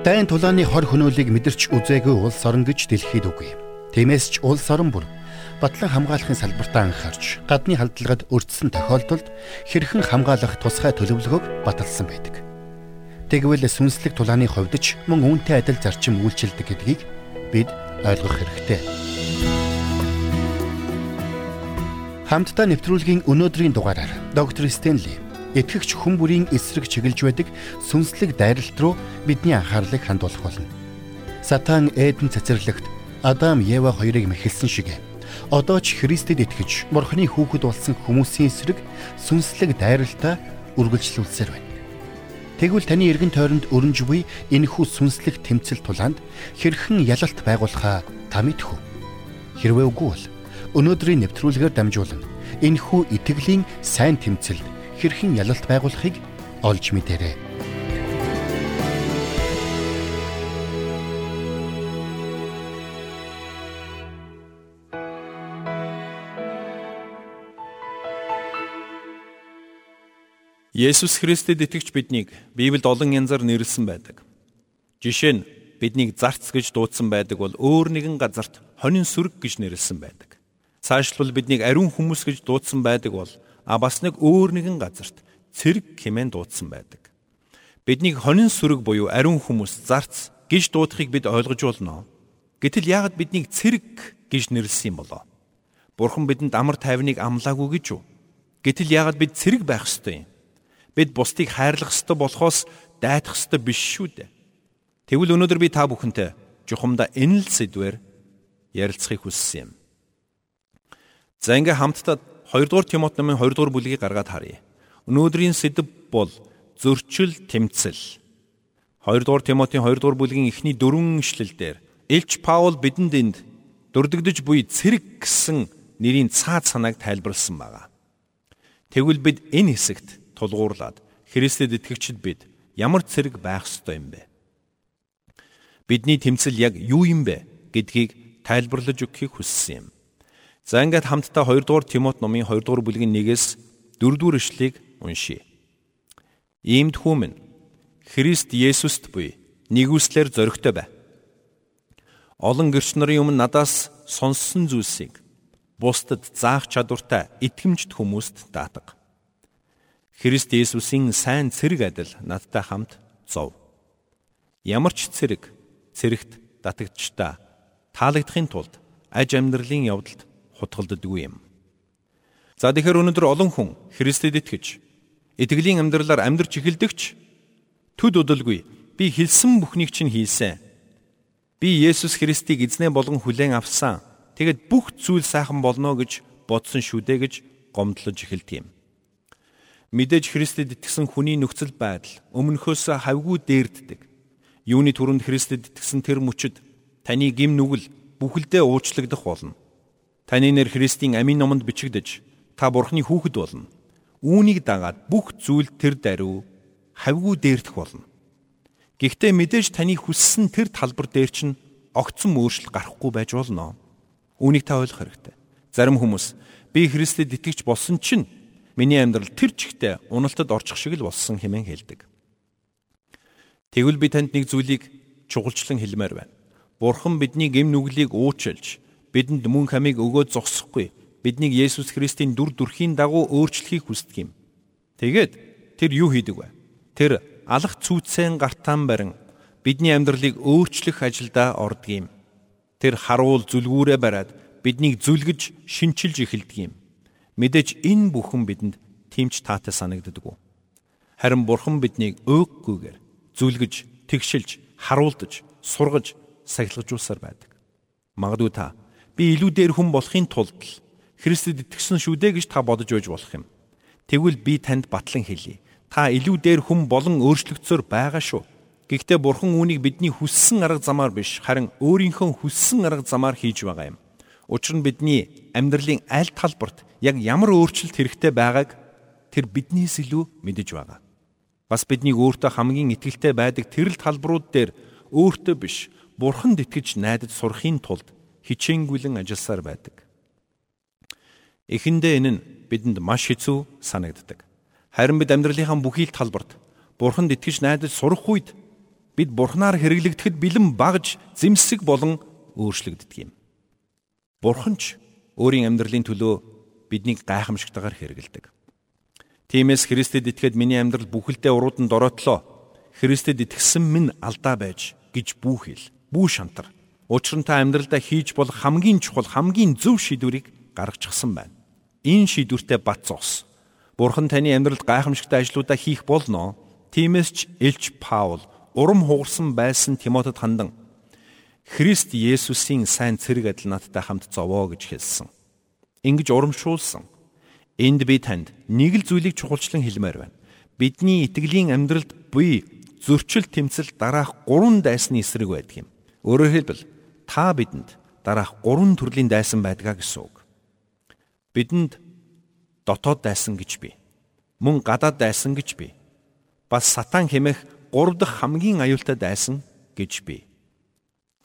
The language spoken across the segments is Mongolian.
Дайн тулааны хор хөнөөлийг мэдэрч үзээгүй улс орон гэж дэлхийд үгүй. Тиймээс ч улс орон бүр батлан хамгаалахын салбартаа анхаарч гадны халдлагад өртсөн тохиолдолд хэрхэн хамгаалах тусгай төлөвлөгөөг баталсан байдаг. Тэгвэл сүнслэг тулааны хувьд ч мөн үүнтэй адил зарчим үйлчилдэг гэдгийг бид ойлгох хэрэгтэй. Хамтдаа нэвтрүүлгийн өнөөдрийн дугаараар доктор Стенли итгэгч хүн бүрийн эсрэг чиглэж байдаг сүнслэг дайралт руу бидний анхаарлыг хандуулах болно. Сатан Эден цацрагт Адам Ева хоёрыг мэхэлсэн шиг одоо ч Христэд итгэж Бурхны хүүхэд болсон хүмүүсийн эсрэг сүнслэг дайралтаа үргэлжлүүлсээр байна. Тэгвэл таны эргэн тойронд өрнж буй энэхүү сүнслэг тэмцэл тулаанд хэрхэн ялалт байгуулахаа та мэдэх үү? Хэрвээ үгүй бол өнөөдрийн нэвтрүүлгээр дамжуулан энэхүү итгэлийн сайн тэмцэлд хэрхэн ялалт байгуулахыг олж мэдээрэй. Есүс Христэд итгэж биднийг Библиэд олон янзаар нэрлсэн байдаг. Жишээ нь биднийг зарц гэж дуудсан байдаг бол өөр нэгэн газарт хонин сүрэг гэж нэрлсэн байдаг. Цаашлбал биднийг ариун хүмүүс гэж дуудсан байдаг бол а бас нэг өөр нэгэн газарт цэрэг хэмээн дуудсан байдаг. Биднийг хонин сүрэг буюу ариун хүмүүс зарц гэж дуудахыг бид ойлгож болно. Гэтэл яагаад биднийг цэрэг гэж нэрлсэн юм болоо? Бурхан бидэнд амар тайвныг амлаагүй гэж үү? Гэтэл яагаад бид цэрэг байх ёстой юм? Бид бусдыг хайрлах ёстой болохоос дайтах ёстой биш шүү дээ. Тэгвэл өнөөдөр би та бүхэнтэй жухамдаа энэ л сэдвэр ярилцахыг хүссэн юм. За ингээ хамтдаа 2 дугаар Тимот номын 2 дугаар бүлгийг гаргаад харъя. Өнөөдрийн сэдв бол зөрчил тэмцэл. 2 дугаар Тимотийн 2 дугаар бүлгийн эхний дөрвөн ишлэлдэр Илч Паул бидэнд энд дурддагдж буй цэрэг гэсэн нэрийн цаад санааг тайлбарлсан байна. Тэгвэл бид энэ хэсэгт тулгуурлаад Христэд итгэгчид бид ямар цэрэг байх ёстой юм бэ? Бидний тэмцэл яг юу юм бэ гэдгийг тайлбарлаж өгөхийг хүссэн юм. За ингээд хамтдаа 2 дугаар Тимот номын 2 дугаар бүлгийн 1-ээс 4 дугаар ишлэгийг уншийе. Иймд хүмүн Христ Есүст буй нэгүслэр зоригтой бай. Олон гэрч нарын өмнө надаас сонссон зүйлсийг бусдад заах чадвартай итгэмжт хүмүүст даатга. Христ Есүсийн сайн цэрэг адил надтай хамт зов. Ямар ч цэрэг цэрэгт датагдчта таалагдахын тулд аж амьдралын явдалд хутгалддаггүй юм. За тэгэхээр өнөөдөр олон хүн Христэд итгэж итгэлийн амьдралаар амьдрч эхэлдэгч төд удалгүй би хэлсэн бүхнийг чинь хийсэн. Би Есүс Христийг эзнээ болгон хүлээн авсан. Тэгэд бүх зүйл сайхан болно гэж бодсон шүү дээ гэж гомдлож эхэлдэг юм. Мэдээж Христэд итгэсэн хүний нөхцөл байдал өмнөхөөс хавгүй дээрддэг. Юуны түрүүнд Христэд итгэсэн тэр мөчөд таны гим нүгэл бүхэлдээ уучлагдах болно. Таны нэр Христийн амийн номонд бичигдэж та Бурхны хүүхэд болно. Үүнийг дагаад бүх зүйл тэр даруй хавгүй дээрдэх болно. Гэхдээ мэдээж таны хүссэн тэр талбар дээр чинь огцон өөрчлөлт гарахгүй байж болно. Үүнийг та ойлгох хэрэгтэй. Зарим хүмүүс би Христэд итгэж болсон чинь миний амьдрал тэр чигтээ уналтад орчих шиг л болсон хэмээн хэлдэг. Тэгвэл би танд нэг зүйлийг чухалчлан хэлмээр байна. Бурхан бидний гэм нүглийг уучлж бидэнд мөн хамиг өгөөд зогсохгүй биднийг Есүс Христийн дүр төрхийн дагуу өөрчлөхийг хүсдэг юм. Тэгээд тэр юу хийдэг вэ? Тэр алах цүүцэн гартаан барин бидний амьдралыг өөрчлөх ажилдаа ордог юм. Тэр харуул зүлгүүрээ бариад биднийг зүлгэж шинчилж эхэлдэг юм. Мэдээж энэ бүхэн бидэнд тимч таатай санагддаг. Харин Бурхан биднийг өөггүйгээр зүлгэж, тэгшилж, харуулдаж, сургаж, сахилгажуулсаар байдаг. Магадгүй та би илүү дээр хүн болохын тулд Христэд итгэсэн шүү дээ гэж та бодож байж болох юм. Тэгвэл би танд батлан хэлье. Та илүү дээр хүн болон өөрчлөгцөөр байгаа шүү. Гэхдээ Бурхан үүнийг бидний хүссэн арга замаар биш, харин өөрийнхөө хүссэн арга замаар хийж байгаа юм. Учир нь бидний амьдралын аль талбарт яг ямар өөрчлөлт хэрэгтэй байгааг тэр биднээс илүү мэдэж байгаа. Бас биднийг өөртөө хамгийн ихтгэлтэй байдаг тэрл талбарууд дээр өөртөө биш, Бурханд итгэж найдаж сурахын тулд хичээнгүйлэн ажилласаар байдаг. Эхэндээ энэ нь бидэнд маш хэцүү санагддаг. Харин бид амьдралынхаа бүхий л талбарт Бурханд итгэж найдаж сурах үед бид Бурхнаар хэрэглэгдэхэд бэлэн багж зэмсэг болон өөрчлөгддөг юм. Бурхан ч өөрийн амьдралын төлөө биднийг гайхамшигтайгаар хэрэгэлдэг. Тиймээс Христэд итгээд миний амьдрал бүхэлдээ уруудан дороотлоо. Христэд итгэсэн минь алдаа байж гэж бүү хэл. Бүү шантар. Учир нь та амьдралдаа хийж болох хамгийн чухал хамгийн зөв шийдвэрийг гаргачихсан байна. Энэ шийдвэртээ бат зогс. Бурхан таны амьдралд гайхамшигтай ажлуудаа хийх болно. Тиймээс ч Элч Паул урам хугарсан байсан Тимотед хандан Христ Есүсийн сайн цэрэг адил надтай хамт зовоо гэж хэлсэн. Ингиж урамшуулсан. Энд би танд нэг л зүйлийг чухалчлан хэлмээр байна. Бидний итгэлийн амьдралд буй зөрчил тэмцэл дараах гурван дайсны эсрэг байдаг юм. Өөрөөр хэлбэл та бидэнд дараах гурван төрлийн дайсан байдгаа гэсэн үг. Бидэнд дотоод дайсан гэж би. Мөн гадаад дайсан гэж би. Бас сатан хэмээх гурав дахь хамгийн аюултай дайсан гэж би.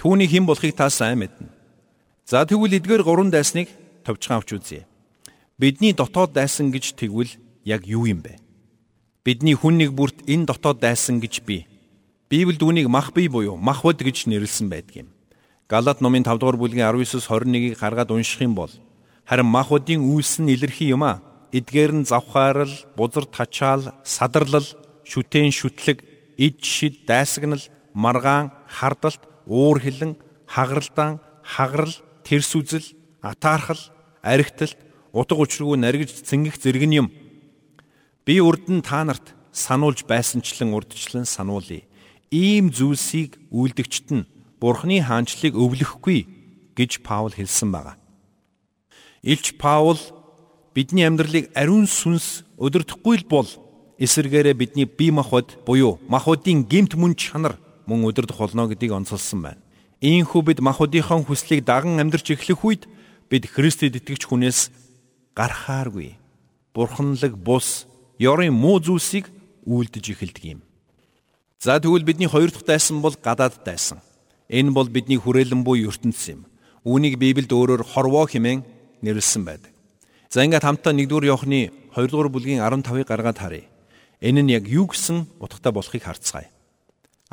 Түүний хэн болохыг та сайн мэднэ. За тэгвэл эдгээр гурван дайсныг товчхон авч үзье. Бидний дотоод дайсан гэж тэгвэл яг юу юм бэ? Бидний хүн нэг бүрт энэ дотоод дайсан гэж би. Библиэд үүнийг мах бие буюу махвд гэж нэрлсэн байдаг юм. Галат номын 5 дугаар бүлгийн 19-с 21-ийг гаргаад унших юм бол харин махвдын үйлс нь илэрхий юм а. Эдгээр нь завхаарл, бузар тачаал, садарлал, шүтэн шүтлэг, ид шид, дайсагнал, маргаан, хардалт, уур хилэн, хагаралдаан, хагарал, тэрс үзэл, атаархал, аригталт, утга учиргүй наргиж цэнгэх зэрэг юм. Би нь та нарт сануулж байсанчлан урдчлан сануулъя. Ийм зүйлсийг үйлдэгчт нь Бурхны хаанчлыг өвлөхгүй гэж Паул хэлсэн байна. Илч Паул бидний амьдралыг ариун сүнс өдөртөхгүй л бол эсэргээрээ бидний бие махбод буюу махбодын гемт мөн чанар мөн өдөрдөх болно гэдгийг онцолсон байна. Ийхүү бид махбодынхон хүслийг даган амьдрч эхлэх үед бид Христэд итгэж хүнээс гарахааргүй. Бурханлаг бус ёрын муу зүйлсийг үйлдэж эхэлдэг юм. За тэгвэл бидний хоёр дахь дайсан бол гадаад дайсан. Энэ бол бидний хүрээлэн буй ертөнц юм. Үүнийг Библиэд өөрөөр хорвоо хэмээн нэрлсэн байдаг. За ингээд хамтдаа 1-р Иохны 2-р бүлгийн 15-ыг гаргаад харъя. Энэ нь яг юу гэсэн утгатай болохыг харцгаая.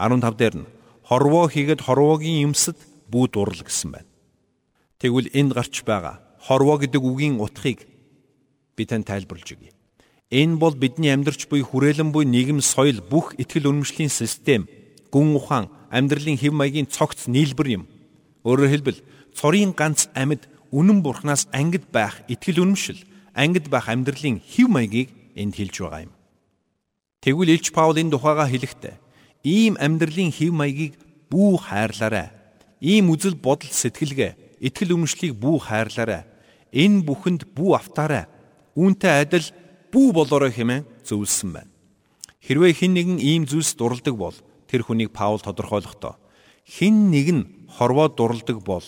15 дээр нь хорвоо хийгээд хорвоогийн юмсад бүү дурал гэсэн байна. Тэгвэл энд гарч байгаа хорвоо гэдэг үгийн утгыг би тань тайлбарлаж өгье. Энэ бол бидний амьдарч буй хүрээлэн буй нийгэм соёл бүх ихтгэл үнэмшлийн систем, гүн ухаан, амьдралын хэв маягийн цогц нийлбэр юм. Өөрөөр хэлбэл цорын ганц амьд үнэн бурхнаас ангид байх ихтгэл үнэмшил, ангид байх амьдралын хэв маягийг энд хэлж байгаа юм. Тэгвэл Илч Паул энэ тухайга хэлэхдээ ийм амьдралын хэв маягийг бүү хайрлаарай. Ийм үзэл бодол сэтгэлгээ, ихтгэл үнэмшлийг бүү хайрлаарай. Энэ бүхэнд бүү автаарай үүнтэй адил бүү болоорой хэмээн зөвлөсөн байна. Хэрвээ хэн нэгэн ийм зүйлс дурладаг бол тэр хүнийг Паул тодорхойлохдоо хэн нэг нь хорвоо дурладаг бол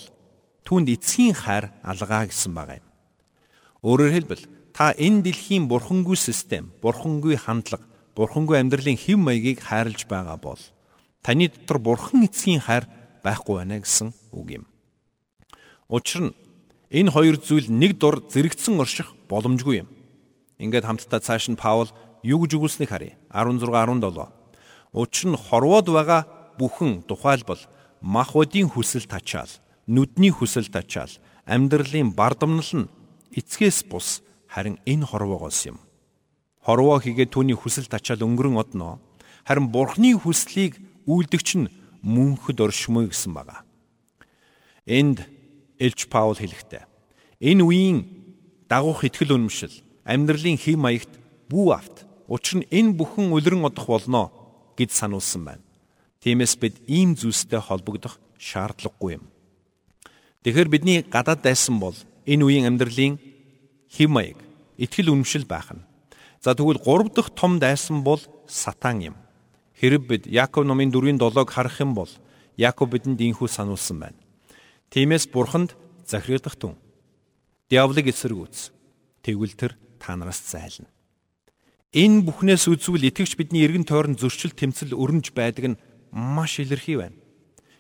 түүнд эцгийн хайр алгаа гэсэн байгаа юм. Өөрөөр хэлбэл та энэ дэлхийн бурхангүй систем, бурхангүй хандлага, бурхангүй амьдралын хэв маягийг хайрлаж байгаа бол таны дотор бурхан эцгийн хайр байхгүй байна гэсэн үг юм. Учир нь энэ хоёр зүйл нэг дор зэрэгцэн орших боломжгүй юм. Ингээд хамтдаа цааш нь Паул юу гэж өгүүлснийг харъя. 16 17. Учир нь хорвоод байгаа бүхэн тухайлбал махбодийн хүсэл тачаал, нүдний хүсэл тачаал, амьдралын бардамнал нь эцгээс бус харин энэ хорвоогоос юм. Хорвоо хийгээд түүний хүсэл тачаал өнгөрөн одноо. Харин бурхны хүслийг үйлдэгч нь мөнхөд оршмоё гэсэн байна. Энд Элч Паул хэлэхдээ энэ үеийн дагуух ихтгэл үнэмшил, амьдралын хэм маягт бүү авт. Учир нь энэ бүхэн үлрэн одох болно гэж сануулсан байна. Тиймээс бид ийм зүйлстэй холбогдох шаардлагагүй юм. Тэгэхээр бидний гадаад дайсан бол энэ үеийн амьдралын хэм маяг, ихтгэл үнэмшил байх нь. За тэгвэл гурав дахь том дайсан бол сатан юм. Хэрэг бид Яаков номын 4-ийн 7-ыг харах юм бол Яаков бидэнд ийхүү сануулсан байна. Тиймээс бурханд захирагдах тун диаволыг эсэргүүц. Тэгвэл тэр та нараас зайлна. Энэ бүхнээс үзвэл итгэвч бидний эргэн тойрон зөрчил тэмцэл өрнөж байдаг нь маш илэрхий байна.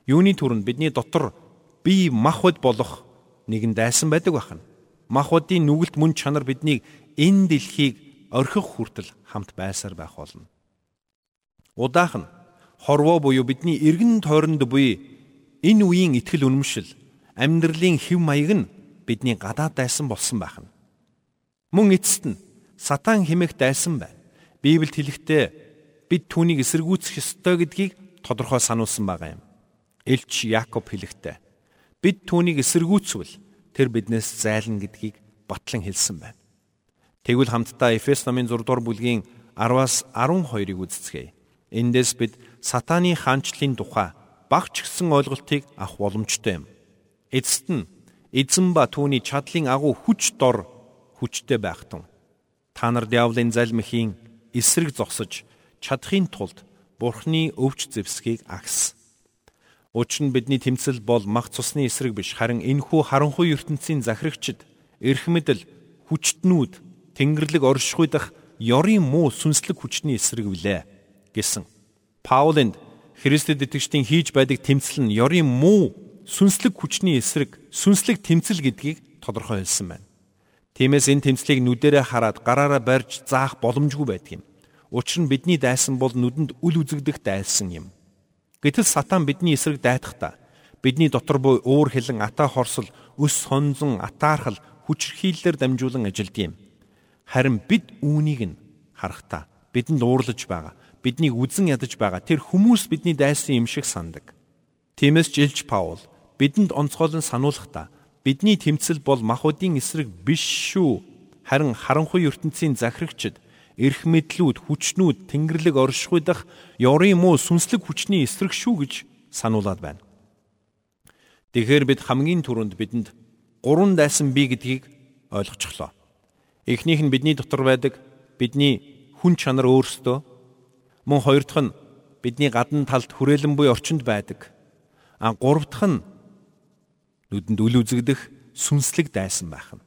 Юуны төрөнд бидний дотор бие махбод болох нэгэн дайсан байдаг бахан. Махбодын нүгэлт мөн чанар биднийг энэ дэлхийг орхих хүртэл хамт байсаар байх болно. Удаахан хорвоо буюу бидний эргэн тойронд буй энэ үеийн итгэл үнэмшил амьдралын хэв маяг нь бидний гадаад дайсан болсон байна. Мөн эцэст нь сатан химэх дайсан байна. Библиэд хэлэхдээ бид түүнийг эсэргүүцэх ёстой гэдгийг тодорхой сануулсан байгаа юм. Элч Яаков хэлэхдээ бид түүнийг эсэргүүцвэл тэр биднээс зайлна гэдгийг батлан хэлсэн байна. Тэгвэл хамтдаа Эфес номын 6 дугаар бүлгийн 10-аас 12-ыг үздэцгээе. Эндээс бид сатааны хаанчлалын тухай багч гисэн ойлголтыг авах боломжтой юм. Эцэст нь эзэн ба түүний чадлын агуу хүч дор хүчтэй байхтун. Та нар диавлын залмихийн эсрэг зогсож чадахын тулд Бурхны өвч зэвсгийг агс. Учир нь бидний тэмцэл бол мах цусны эсрэг биш харин энхүү харанхуй ертөнцийн захирагчд эрх мэдэл хүчтнүүд Тэнгэрлэг оршихуй дах ёрийн муу сүнслэг хүчний эсрэг билээ гэсэн. Паулынд Христэд итгэжтийн хийж байдаг тэмцэл нь ёрийн муу сүнслэг хүчний эсрэг, сүнслэг тэмцэл гэдгийг тодорхой хэлсэн байна. Тиймээс энэ тэмцлийг нүдэрээ хараад гараараа барьж заах боломжгүй байдаг юм. Учир нь бидний дайсан бол нүдэнд үл үзэгдэх дайсан юм. Гэтэл сатан бидний эсрэг дайтахдаа бидний дотор буй уур хилэн атаа хорсол, өс сонзон, атаархал, хүчрхийллээр дамжуулан ажилд юм. Харин бид үүнийг нь харахтаа бидэнд уурлаж байгаа, биднийг үзен ядаж байгаа тэр хүмүүс бидний дайсан юм шиг сандаг. Тиймээс жилж Паул бидэнд онцгойлон сануулахдаа бидний тэмцэл бол махуудын эсрэг биш шүү. Харин харанхуй ертөнцийн захирагчд, эрх мэдлүүд, хүчнүүд Тэнгэрлэг оршихуй дах ёрын муу сүнслэг хүчний эсрэг шүү гэж сануулад байна. Тэгэхээр бид хамгийн түрүүнд бидэнд гурван дайсан бий гэдгийг ойлгочихлоо. Эхнийх нь бидний дотор байдаг бидний хүн чанар өөрсдөө мөн хоёр дахь нь бидний гадна талд хүрээлэн буй орчинд байдаг. А гурав дахь нь нүдэнд үл үзэгдэх сүнслэг дайсан байх нь.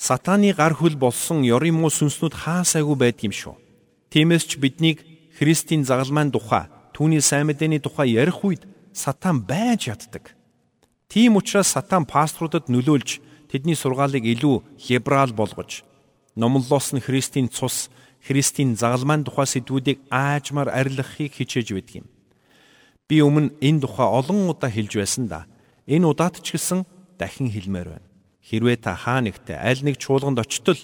Сатааны гар хөл болсон ёрын муу сүнснүүд хаасайгүй байдаг юм шүү. Тиймээс ч биднийг Христийн загалмайн тухай, түүний сайн мэдээний тухай ярих үед сатан байж яддаг. Тийм учраас сатан пасторудад нөлөөлж тэдний сургаалыг илүү либерал болгож номлолоос нь Христийн цус, Христийн загалмайн тухай сэдвүүдийг аажмаар арилгахыг хичээж байдаг юм. Би өмнө энэ тухай олон удаа хэлж байсан да. Энэ удаад ч гэсэн дахин хэлмээр байна. Хэрвээ та хаа нэгтээ аль нэг чуулганд очтол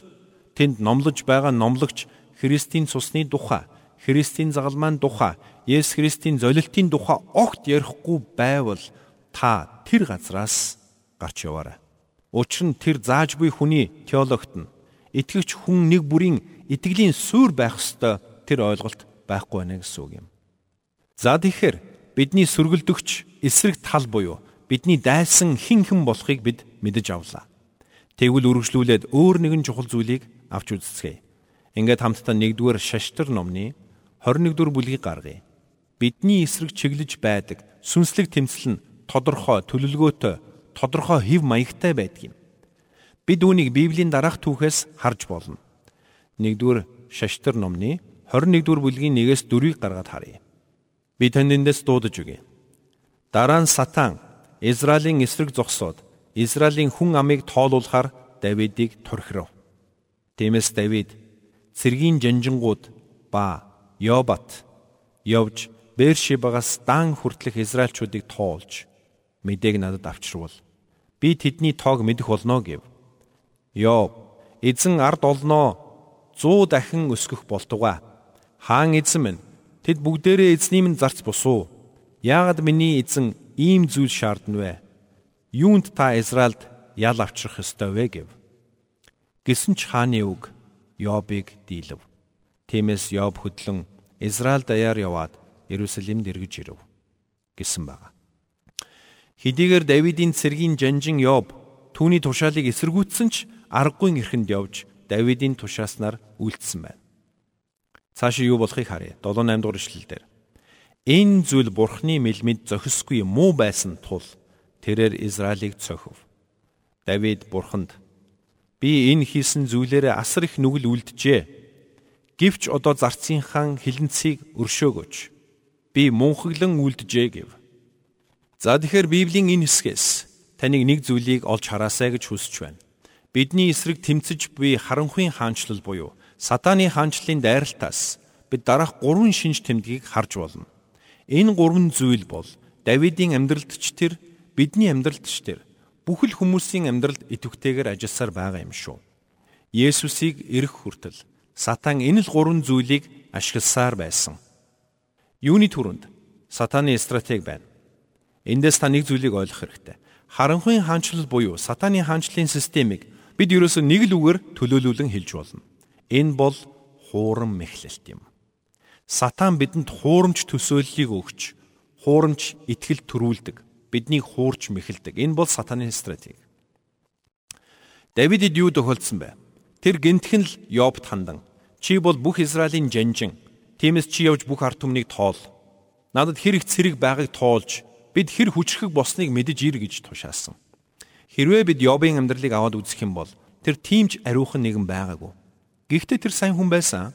тэнд номлож байгаа номлогч Христийн цусны тухай, Христийн загалмайн тухай, Есүс Христийн золилтын тухай огт ярихгүй байвал та тэр газраас гарч яваарай. Учир нь тэр зааж буй хүний теологт нь итгэгч хүн нэг бүрийн итгэлийн суурь байх ёстой тэр ойлголт байхгүй байна гэсэн үг юм. За тэгэхээр бидний сөргөлдөгч эсрэг тал буюу бидний дайсан хин хэн болохыг бид мэдэж авлаа. Тэгвэл үргэлжлүүлээд өөр нэгэн чухал зүйлийг авч үзцгээе. Ингээд хамтдаа 1-р шаштар номны 21-р бүлгийг гаргая. Бидний эсрэг чиглэж байдаг сүнслэг тэмцэл нь тодорхой төлөвлөгөөтэй тодорхой хэв маягтай байдаг юм. Бид үүнийг Библийн дараах түүхээс харж болно. 1-р Шаштар номны 21-р бүлгийн 1-ээс 4-ийг гаргаад харъя. Би танд эндээс дуудаж өгье. Дараа нь Сатан Израилийн эсрэг зогсоод Израилийн хүн амыг тоолуулахаар Давидыг турхирав. Тиймээс Давид цэргийн жанжингууд ба Йобат явж Бершибагаас дан хүртэлх Израильчуудыг тоолж мэдээг надад авчирвал би тэдний тоог мэдэх болно гэв. Йов эзэн ард олноо 100 дахин өсгөх болтугай. Хаан эзэн минь тэд бүгдээрээ эзний минь зарц босуу. Яагад миний эзэн ийм зүйл шаардна вэ? Юунд та Израильд ял авчрах ёстой вэ гэв. Гэсэн ч хааны үг Йобыг дийлв. Тиймээс Йоб хөдлөн Израиль даяар яваад Иерусалимд эргэж ирэв гэсэн байна. Хэдийгээр Давидын цэргийн жанжин Йоб түүний тушаалыг эсэргүүцсэн ч аргагүй эрхэнд явж Давидын тушааснаар үлдсэн байна. Цаашаа юу болохыг харъя. 7 8 дугаар ишлэл дээр. Энэ зүйл Бурхны мэлмэд зохисгүй муу байсан тул тэрээр Израилийг цохив. Давид Бурханд би энэ хийсэн зүйлээрээ асар их нүгэл үлджээ. Гэвч одоо зарцынхан хилэнцгийг өршөөгөөч. Би мунхаглан үлджээ гэв. За тэгэхээр Библийн энэ хэсгээс таныг нэг зүйлийг олж хараасай гэж хүсэж байна. Бидний эсрэг тэмцэж буй харанхуйн хаанчлал буюу сатааны хаанчлалын дайралтаас бид дараах гурван шинж тэмдгийг харж болно. Энэ гурван зүйл бол Давидын амьдралд ч тэр бидний амьдралд ч тэр бүхэл хүмүүсийн амьдралд идэвхтэйгээр ажилласаар байгаа юм шүү. Есүсийг эрэх хүртэл сатан энэ л гурван зүйлийг ашигласаар байсан. Юуны түрүүнд сатаны стратеги байна. Эндээс та нэг зүйлийг ойлгох хэрэгтэй. Харанхуйн хаанчлал буюу сатаны хаанчлалын системийг бид ерөөсөө нэг л үгээр төлөөлүүлэн хэлж болно. Энэ бол хуурам мэхлэлт юм. Сатан бидэнд хуурамч төсөөллийг өгч, хуурамч итгэл төрүүлдэг, биднийг хуурч мэхэлдэг. Энэ бол сатаны стратеги. Давидд юу тохиолдсон бэ? Тэр гинтхэн л Йобд хандан чи бол бүх Израилийн жанжин. Тиймээс чи явж бүх ард түмнийг тоол. Надад хэрэг цэрэг байгааг тоолж бид хэр хүчрхэг болсныг мэдэж ир гэж тушаасан. Хэрвээ бид Йобын амьдралыг аваад үзэх юм бол тэр тиймч ариухан нэгэн байгаагүй. Гэхдээ тэр сайн хүн байсан.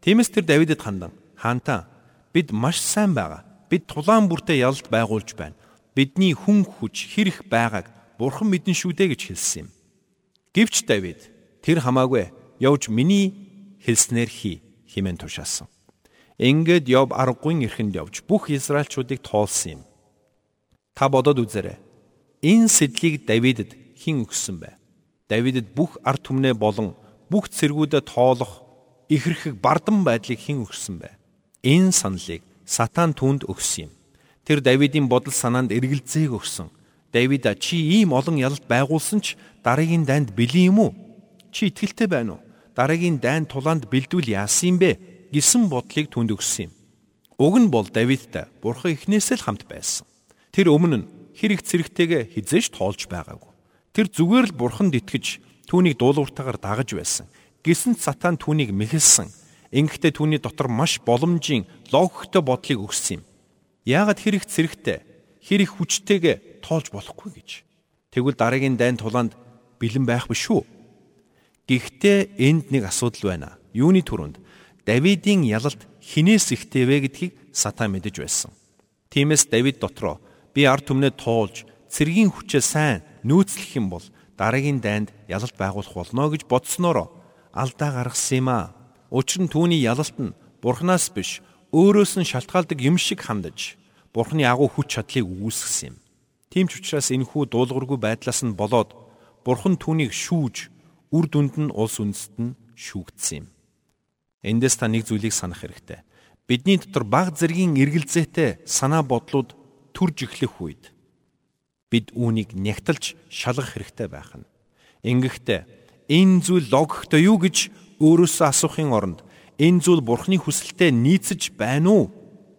Тиймээс тэр Давидэд хандан хаантаа бид маш сайн байгаа. Бид тулаан бүртээ ялалт байгуулж байна. Бидний хүн хүч хэрэг байгааг Бурхан мэдэн шүү дээ гэж хэлсэн юм. Гэвч Давид тэр хамаагүй явж миний хэлснээр хий хэмээн тушаасан. Ингээд Йоб аргагүй эрхэнд явж бүх Израильчуудыг тоолсон юм. Та бодоод үзээрэй. Энэ сэдлийг Давидэд хэн өгсөн бэ? Давидэд бүх ард түмнээ болон бүх цэргүүдэд тоолох ихэрхэг бардам байдлыг хэн өгсөн бэ? Энэ саналыг сатан түнд өгсөн юм. Тэр Давидын бодол санаанд эргэлзээг өгсөн. Давид чи ийм олон ялалт байгуулсан ч дараагийн дайнд бэлэн юм уу? Чи итгэлтэй байна уу? Дараагийн дайнд тулаанд бэлдүүл яасан юм бэ? гэсэн бодлыг түнд өгсөн юм. Уг нь бол Давидтай бурхан эхнээсээ л хамт байсан. Тэр өмнө нь хэрэг цэрэгтэйгээ хизээш тоолж байгаагүй. Тэр зүгээр л бурханд итгэж түүнийг дуулууртаагаар дагаж байсан. Гисэн сатан түүнийг мэхэлсэн. Ингэхдээ түүний дотор маш боломжийн логиктой бодлыг өгсөн юм. Яагаад хэрэг цэрэгтэй, хэрэг хүчтэйгээ тоолж болохгүй гэж. Тэгвэл дараагийн дайн тулаанд бэлэн байх биш үү? Гэхдээ энд нэг асуудал байна. Юуны түрүүнд Давидын ялалт хинээс ихтэй вэ гэдгийг сатан мэдэж байсан. Тиймээс Давид дотроо би ард түмнээ туулж цэргийн хүчээ сайн нөөцлөх юм бол дараагийн дайнд ялалт байгуулах болно гэж бодсноор алдаа гаргасан юм а. Учир нь түүний ялалт нь бурхнаас биш өөрөөс нь шалтгаалдаг юм шиг хандаж бурхны агуу хүч чадлыг үүсгэсэн юм. Тийм ч учраас энэхүү дуулуургүй байдлаас нь болоод бурхан түүнийг шүүж үр дүнд нь улс үндэст нь шүүгдсэн юм. Эндээс та нэг зүйлийг санах хэрэгтэй. Бидний дотор баг зэргийн эргэлзээтэй санаа бодлууд төрж эхлэх үед бид үүнийг нягтлж шалгах хэрэгтэй байх нь. Ингэхдээ энэ зүйл логиктой юу гэж өөрөөсөө асуухын оронд энэ зүйл бурхны хүсэлтэд нийцэж байна уу?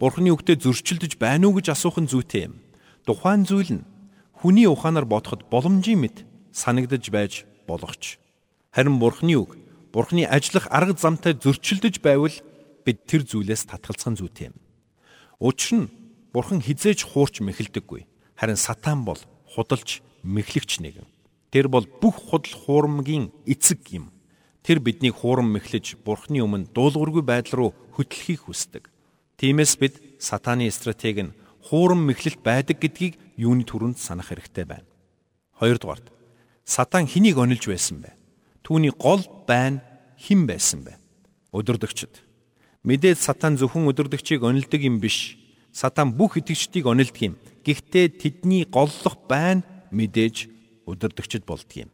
Бурхны үгтэд зөрчилдөж байна уу гэж асуух нь зүйтэй юм. Тухайн зүйл нь хүний ухаанаар бодоход боломжийн мэт санагдаж байж болохч. Харин бурхны үг, бурхны ажиллах арга замтай зөрчилдөж байвал бид тэр зүйлээс татгалзах нь зүйтэй юм. Учир нь Бурхан хизээж хуурч мэхэлдэггүй. Харин сатан бол худалж мэхлэгч нэгэн. Тэр бол бүх худал хуурмгийн эцэг юм. Тэр биднийг хуурам мэхлэж Бурханы өмнө дуулуургүй байдал руу хөтлөхийг хүсдэг. Тиймээс бид сатаны стратеги нь хуурам мэхлэлт байдаг гэдгийг юуны түрүүнд санах хэрэгтэй байна. Хоёрдугаарт сатан хэнийг онилж байсан бэ? Түүний гол байн хэн байсан бэ? Өдөрдөгчд. Мэдээд сатан зөвхөн өдөрдөгчийг онилдог юм биш Сатан бүх итгэгчдийг онилдог юм. Гэхдээ тэдний голлох байна мэдээж өдөрдөгчд болдго юм.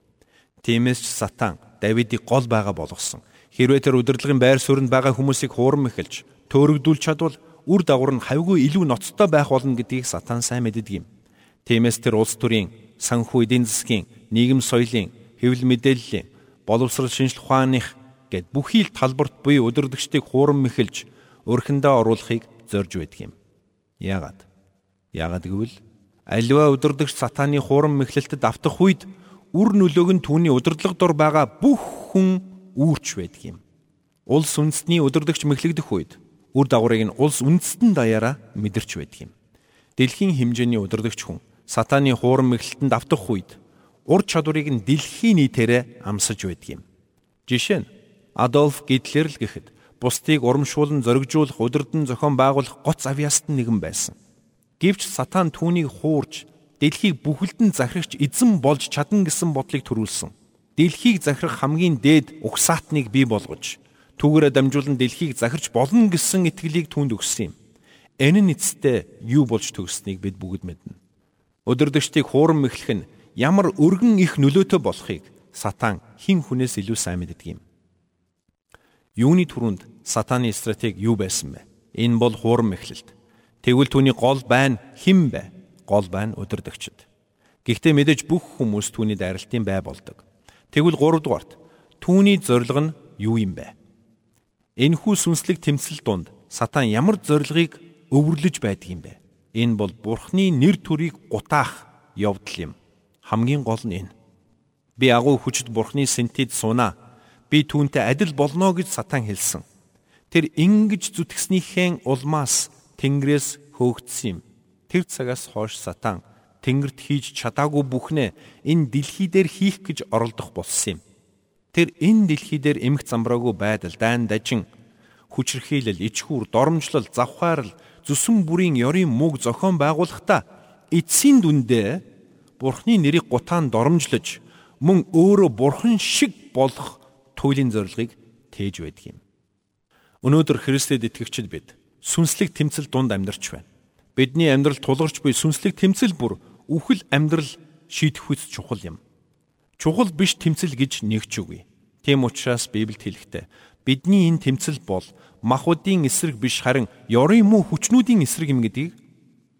Тиймээс ч Сатан Давидыг гол байгаа болгосон. Хэрвээ тэр удирдлагын байр суурьнд байгаа хүмүүсийг хуурам эхэлж төөрөгдүүлж чадвал үр дагавар нь хавьгүй илүү ноцтой байх болно гэдгийг Сатан сайн мэддэг юм. Тиймээс тэр улс төрийн санхүү эдийн засгийн, нийгэм соёлын, хэвлэл мэдээллийн, боловсрол шинжлэх ухааных гэд бүхий л талбарт буй өдөрдөгчдийг хуурам эхэлж өрхөндөө оруулахыг зорж байдаг юм. Яагаад? Яагаад гэвэл аливаа удирдахч сатааны хуурам мэхлэлтэд автах үед үр нөлөөг нь түүний удирдлага дор байгаа бүх хүн үүрч байдаг юм. Улс үндэстний удирдахч мэхлэгдэх үед үр дагаврыг нь улс үндэстэн даяараа мэдэрч байдаг юм. Дэлхийн хэмжээний удирдахч хүн сатааны хуурам мэхлэлтэнд автах үед ур чадварыг нь дэлхийн нийтээрээ амсаж байдаг юм. Жишээ нь Адольф Гитлер л гэхэд бусдыг урамшуулан зоригжуулах удирдан зохион байгуулах гоц авьяаст нэгэн байсан. Гэвч сатан түүнийг хуурж дэлхийг бүхэлдэн захирагч эзэн болж чадна гэсэн бодлыг төрүүлсэн. Дэлхийг захирах хамгийн дээд угсаатныг бий болгож түүгээрээ дамжуулан дэлхийг захирч болно гэсэн итгэлийг түүнд өгсөн юм. Энэ нь эцэстээ юу болж төгсснийг бид бүгд мэднэ. Өдөрдөгчдийг хуурам мэхлэх нь ямар өргөн их нөлөөтэй болохыг сатан хин хүнээс илүү сайн мэддэг юм. Юуны түрүүнд сатаны стратеги юу байсан бэ? Энэ бол хуурам мэхлэлт. Тэгвэл түүний гол байна хэн бэ? Гол байна өдөрдөгчд. Гэхдээ мэдээж бүх хүмүүс түүний дайралтын бай болдог. Тэгвэл 3 дугаарт түүний зорилго нь юу юм бэ? Энэхүү сүнслэг тэмцэл донд сатан ямар зорилгыг өвөрлөж байдаг юм бэ? Энэ бол Бурхны нэр төрийг гутаах явдал юм. Хамгийн гол нь энэ. Би агуу хүчит Бурхны сэнтэд сунаа. Би түүнтэй адил болно гэж сатан хэлсэн. Тэр ингэж зүтгснийхээ улмаас Тэнгэрээс хөөгдсөн юм. Тэр цагаас хойш сатан Тэнгэрт хийж чадаагүй бүхнээ энэ дэлхий дээр хийх гэж оролдох болсон юм. Тэр энэ дэлхий дээр эмх замбраагүй байдал, дайн дажин, хүчрхийлэл, ичхүр, доромжлол, завхаарл зүсэн бүрийн ёрийн мөг зохион байгуулахдаа эцсийн дүндээ Бурхны нэрийг гутаан доромжлож мөн өөрөө Бурхан шиг болох туйлын зорилгыг тээж байдаг юм. Өнөөдөр Христэд итгэгчид бид сүнслэг тэмцэл дунд амьдарч байна. Бидний амьдрал тулгарч буй сүнслэг тэмцэл бүр үхэл амьдрал шийдэхүйц чухал юм. Чухал биш тэмцэл гэж нэгч үгүй. Тийм учраас Библиэд хэлэхдээ бидний энэ тэмцэл бол махуудын эсрэг биш харин ёрын муу хүчнүүдийн эсрэг юм гэдгийг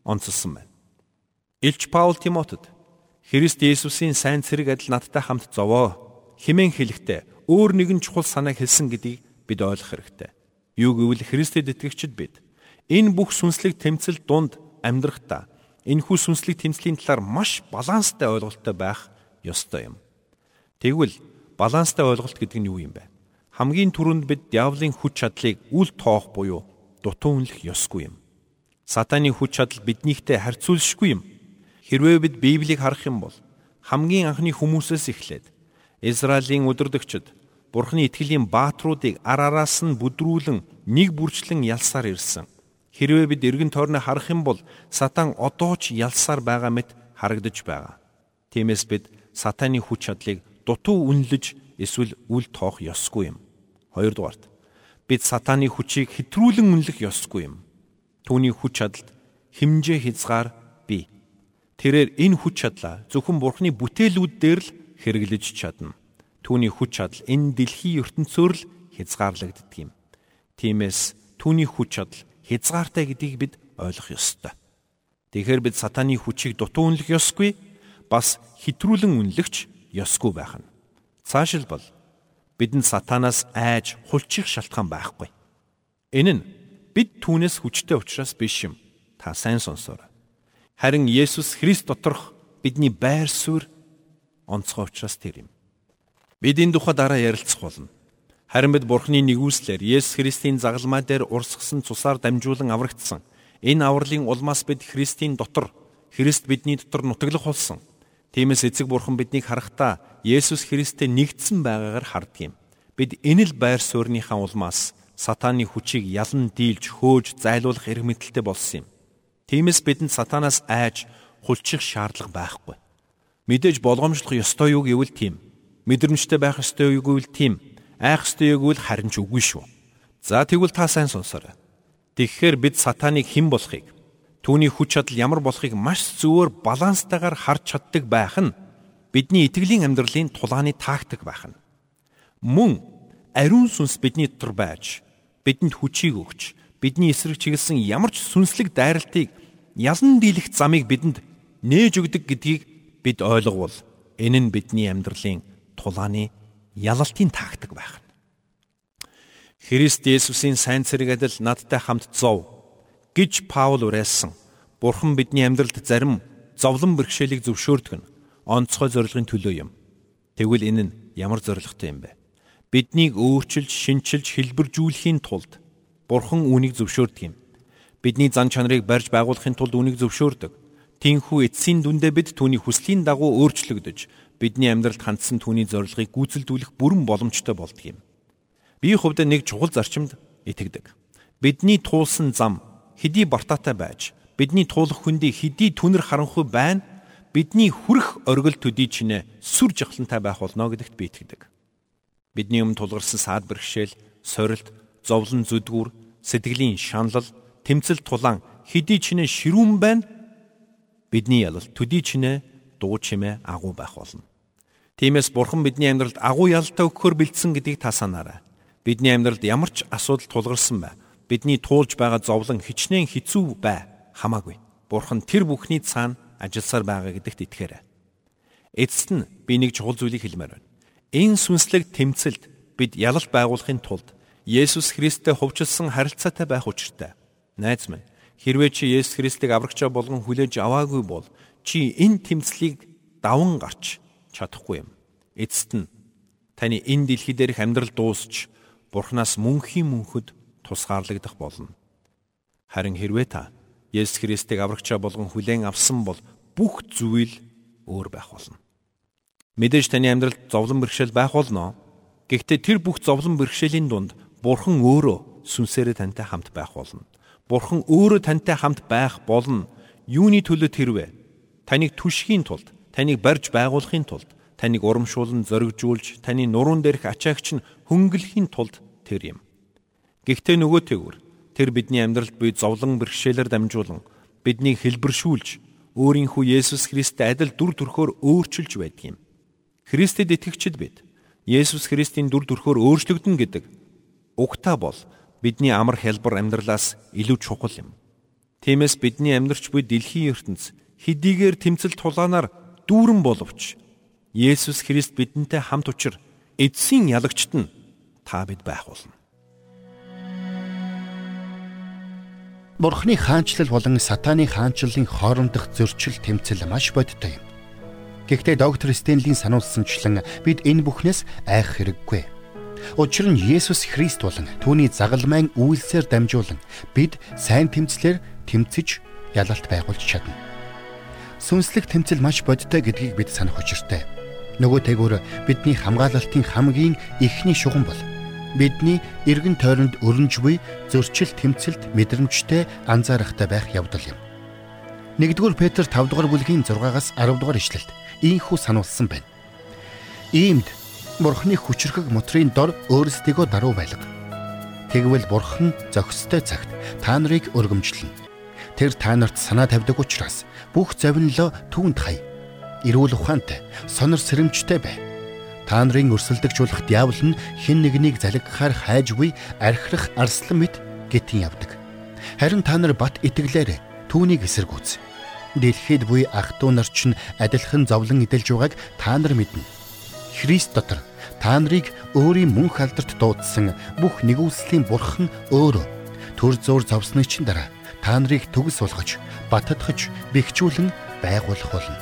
онцлсан байна. Илч Паул Тимотед Христ Есүсийн сайн цэрэг адил надтай хамт зовоо химэн хэлэхдээ өөр нэгэн чухал санааг хэлсэн гэдгийг бид ойлгох хэрэгтэй. Юу гэвэл Христэд итгэгчид бид энэ бүх сүнслэг тэмцэл дунд амьдрахдаа энэхүү сүнслэг тэмцлийн талаар маш баланстай ойлголттой байх ёстой юм. Тэгвэл баланстай ойлголт гэдэг нь юу юм бэ? хамгийн түрүүнд бид диавлын хүч чадлыг үл тоох буюу дутуу үнэлэх ёсгүй юм. Сатаны хүч чадал биднийхтэй харьцуулшгүй юм. Хэрвээ бид Библийг харах юм бол хамгийн анхны хүмүүсээс эхлээд Израилийн өдөрдөгчд Бурхны итгэлийн баатруудыг ар араас нь бүдрүүлэн нэг бүрчлэн ялсаар ирсэн. Хэрвээ бид эргэн тойрноо харах юм бол сатан одоо ч ялсаар байгаа мэт харагдаж байгаа. Тиймээс бид сатаны хүч чадлыг дутуу үнэлж эсвэл үл тоох ёсгүй юм. Хоёрдугаарт бид сатаны хүчийг хэтрүүлэн үнэлэх ёсгүй юм. Түүний хүч чадалд химжээ хязгаар бий. Тэрээр энэ хүч чадлаа зөвхөн Бурхны бүтээлүүд дээр л хэрэглэж чадна. Түүний хүч чадал энэ дэлхийн ертөнцөөр л хязгаарлагддаг юм. Тиймээс түүний хүч чадал хязгаартай гэдгийг бид ойлгох ёстой. Тэгэхээр бид сатаны хүчийг дутуу үнэлэх ёсгүй, бас хэтрүүлэн үнэлэгч ёсгүй байх нь. Цаашилбал бидэнд сатанаас айж хулчих шалтгаан байхгүй. Энэ нь бид түүнээс хүчтэй учраас биш юм. Та сайн сонсоорой. Харин Есүс Христ доторх бидний байр суурь онцгой учраас тэр юм. Бид энэ тухай дараа ярилцах болно. Харин бид Бурхны нэгүслэр Есүс Христийн загалмай дээр урсгсан цусаар дамжуулан аврагдсан. Энэ авралын улмаас бид Христийн дотор Христ бидний дотор нутаглах болсон. Тиймээс эцэг бурхан биднийг харахтаа Есүс Христтэй нэгдсэн байгаагаар харддаг юм. Бид энэ л байр суурийнхаа улмаас сатааны хүчийг ялан дийлж хөөж зайлуулах эрх мэдэлтэй болсон юм. Тиймээс бидэнд сатанаас айж хулчих шаардлага байхгүй. Мэдээж болгоомжлох ёстой юу гэвэл тийм. Мэдрэмжтэй байх ёстой юу гэвэл тийм. Айх ёстой юу гэвэл харин ч үгүй шүү. За тэгвэл та сайн сонсоорой. Тэгэхээр бид сатаныг хэн болохыг Түүний хүч чадал ямар болохыг маш зөвөр баланстайгаар харж чаддаг байх нь бидний итгэлийн амьдралын тулааны тактик байх нь. Мөн ариун сүнс бидний дотор байж бидэнд хүчийг өгч бидний эсрэг чиглэсэн ямар ч сүнслэг дайралтыг ялан дийлэх замыг бидэнд нээж өгдөг гэдгийг бид ойлговол энэ нь бидний амьдралын тулааны ялалтын тактик байх нь. Христ Есүсийн сайн цэрэг адил надтай хамт зов гэж Паул уриалсан. Бурхан бидний амьдралд зарим зовлон бэрхшээлийг зөвшөөрдөг нь онцгой зорилгын төлөө юм. Тэгвэл энэ нь ямар зорилготой юм бэ? Биднийг өөрчилж, шинчилж, хэлбэржүүлэхийн тулд Бурхан үүнийг зөвшөөрдөг юм. Бидний зан чанарыг барьж байгуулахын тулд үүнийг зөвшөөрдөг. Тинхүү эцсийн дүндээ бид түүний хүслийн дагуу өөрчлөгдөж, бидний амьдралд хандсан түүний зорилгыг гүйцэлдүүлэх бүрэн боломжтой болдог юм. Би хувьд нэг чухал зарчимд итгэдэг. Бидний туулсан зам хэдий бартаатай байж бидний туулах хүндий хэдий түнэр харанхуй байна бидний хүрх оргил төдий чинээ сүр жахлантай байх болно гэдэгт би итгэдэг. Бидний өмнө тулгарсан саад бэрхшээл, сорилт, зовлон зүдгүр, сэтгэлийн шанал, тэмцэл тулаан хэдий чинээ ширүүн байна. Бидний ялалт төдий чинээ дуу чимээ агуу байх болно. Тиймээс Бурхан бидний амьдралд агуу ялалтаа өгөхөөр бэлдсэн гэдгийг та санаарай. Бидний амьдралд ямар ч асуудал тулгарсан бай. Бидний туулж байгаа зовлон хичнээн хэцүү бай. Хамаагүй. Бурхан тэр бүхний цаана ажилласаар байгаа гэдэгт итгээрэй. Эцэст нь би нэг чухал зүйлийг хэлмээр байна. Энэ сүнслэг тэмцэлд бид ялалт байгуулахын тулд Есүс Христтэй хувьчилсан харилцаатай байх учиртай. Найз минь, хэрвээ чи Есүс Христийг аврагчаа болгон хүлээж аваагүй бол чи энэ тэмцлийг даван гарч чадахгүй юм. Эцэст нь таны энэ дэлхий дээрх амьдрал дуусч Бурханаас мөнхийн мөнхөд тусгаарлагдах болно. Харин хэрвээ та Есүс Христийг аврагчаа болгон хүлээн авсан бол бүх зүйл өөр байх болно. Мэдээж таны амьдралд зовлон бэрхшээл байх болно. Гэхдээ тэр бүх зовлон бэрхшээлийн дунд Бурхан өөрөө сүнсээрээ тантай хамт байх болно. Бурхан өөрөө тантай хамт байх болно. Юуны төлөө тэрвэ? Таныг түшхийн тулд, таныг барьж байгуулахын тулд, таныг урамшуулан зоригжуулж, таны нуруунд дээрх ачаагч нь хөнгөлөхийн тулд тэр юм. Гэхдээ нөгөөтэйгүр тэр бидний амьдралд буй зовлон бэрхшээлээр дамжуулан биднийг хэлбэршүүлж өөрийнхөө Есүс Христтэй адил дүр төрхөөр өөрчилж байдаг юм. Христэд итгэгчид бид Есүс Христийн дүр төрхөөр өөрчлөгдөн гэдэг угтаа бол бидний амар хялбар амьдралаас илүү чухал юм. Тиймээс бидний амьдарч буй дэлхийн ертөнц хэдийгээр тэмцэл тулаанаар дүүрэн боловч Есүс Христ бидэнтэй хамт учир эдсийн ялагчт нь та бид байх болно. Бурхны хаанчлал болон сатааны хаанчлалын хоорондох зөрчил тэмцэл маш бодтой юм. Гэхдээ доктор Стенлийн сануулсанчлан бид энэ бүхнээс айх хэрэггүй. Учир нь Есүс Христ болон түүний загалмайн үйлсээр дамжуулан бид сайн тэмцлэр тэмцэж ялалт байгуулж чадна. Сүнслэг тэмцэл маш бодтой гэдгийг бид санах учиртай. Нөгөө тэгүр бидний хамгаалалтын хамгийн ихний шугам бол бидний эргэн тойронд өрнж буй зөрчил тэмцэлд мэдрэмжтэй анзаарахтай байх явдал юм. 1-р Петр 5 дугаар бүлгийн 6-аас 10 дугаар ишлэлд ийхүү сануулсан байна. Иймд Бурхны хүчрхэг мотрын дор өөрсдийгөө даруй байлга. Тэгвэл Бурхан зохистой цагт та нарыг өргөмжлөн. Тэр та нарт санаа тавьдаг учраас бүх завинлоо түүнд хай. Эрүүл ухаантай, сонор сэрэмжтэй бай. Та нарын өрсөлдөгжүүлэх диавол нь хэн нэгнийг залгихаар хайжгүй архирах арслан мэт гитэн явдаг. Харин та нар бат итгэлээр түүнийг эсэргүүц. Дэлхийд буй ах トゥ нар ч адилхан зовлон идэлж байгааг та нар мэднэ. Христ дотор та нарыг өөрийн мөнх алдарт дуудсан бүх нэгүслийн бурхан өөрөө төр зур зовсны чин дараа та нарыг төгс болгож баттгаж бэхжүүлэн байгуулах болно.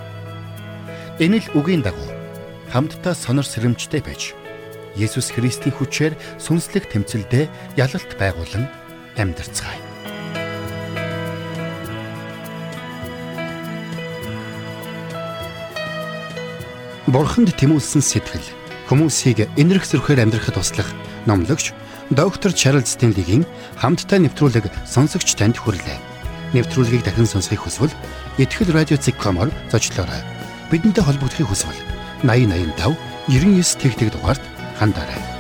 Энэ л үгийн дагуу хамтдаа сонор сэрэмжтэй байж Есүс Христийн хүчээр сүнслэг тэмцэлдээ ялалт байгуулан амьдарцгаая. Бурханд тэмүүлсэн сэтгэл хүмүүсийг энэрх зөрхөөр амьдрахад туслах номлогч доктор Чарлз Стенлигийн хамттай нэвтрүүлэг сонсогч танд хүрэлээ. Нэвтрүүлгийг дахин сонсохыг хүсвэл ихтгэл радиоцик.com-оор зочлоорой. Бидэнтэй холбогдохыг хүсвэл 8085 99 тэгтэг дугаард хандаарай.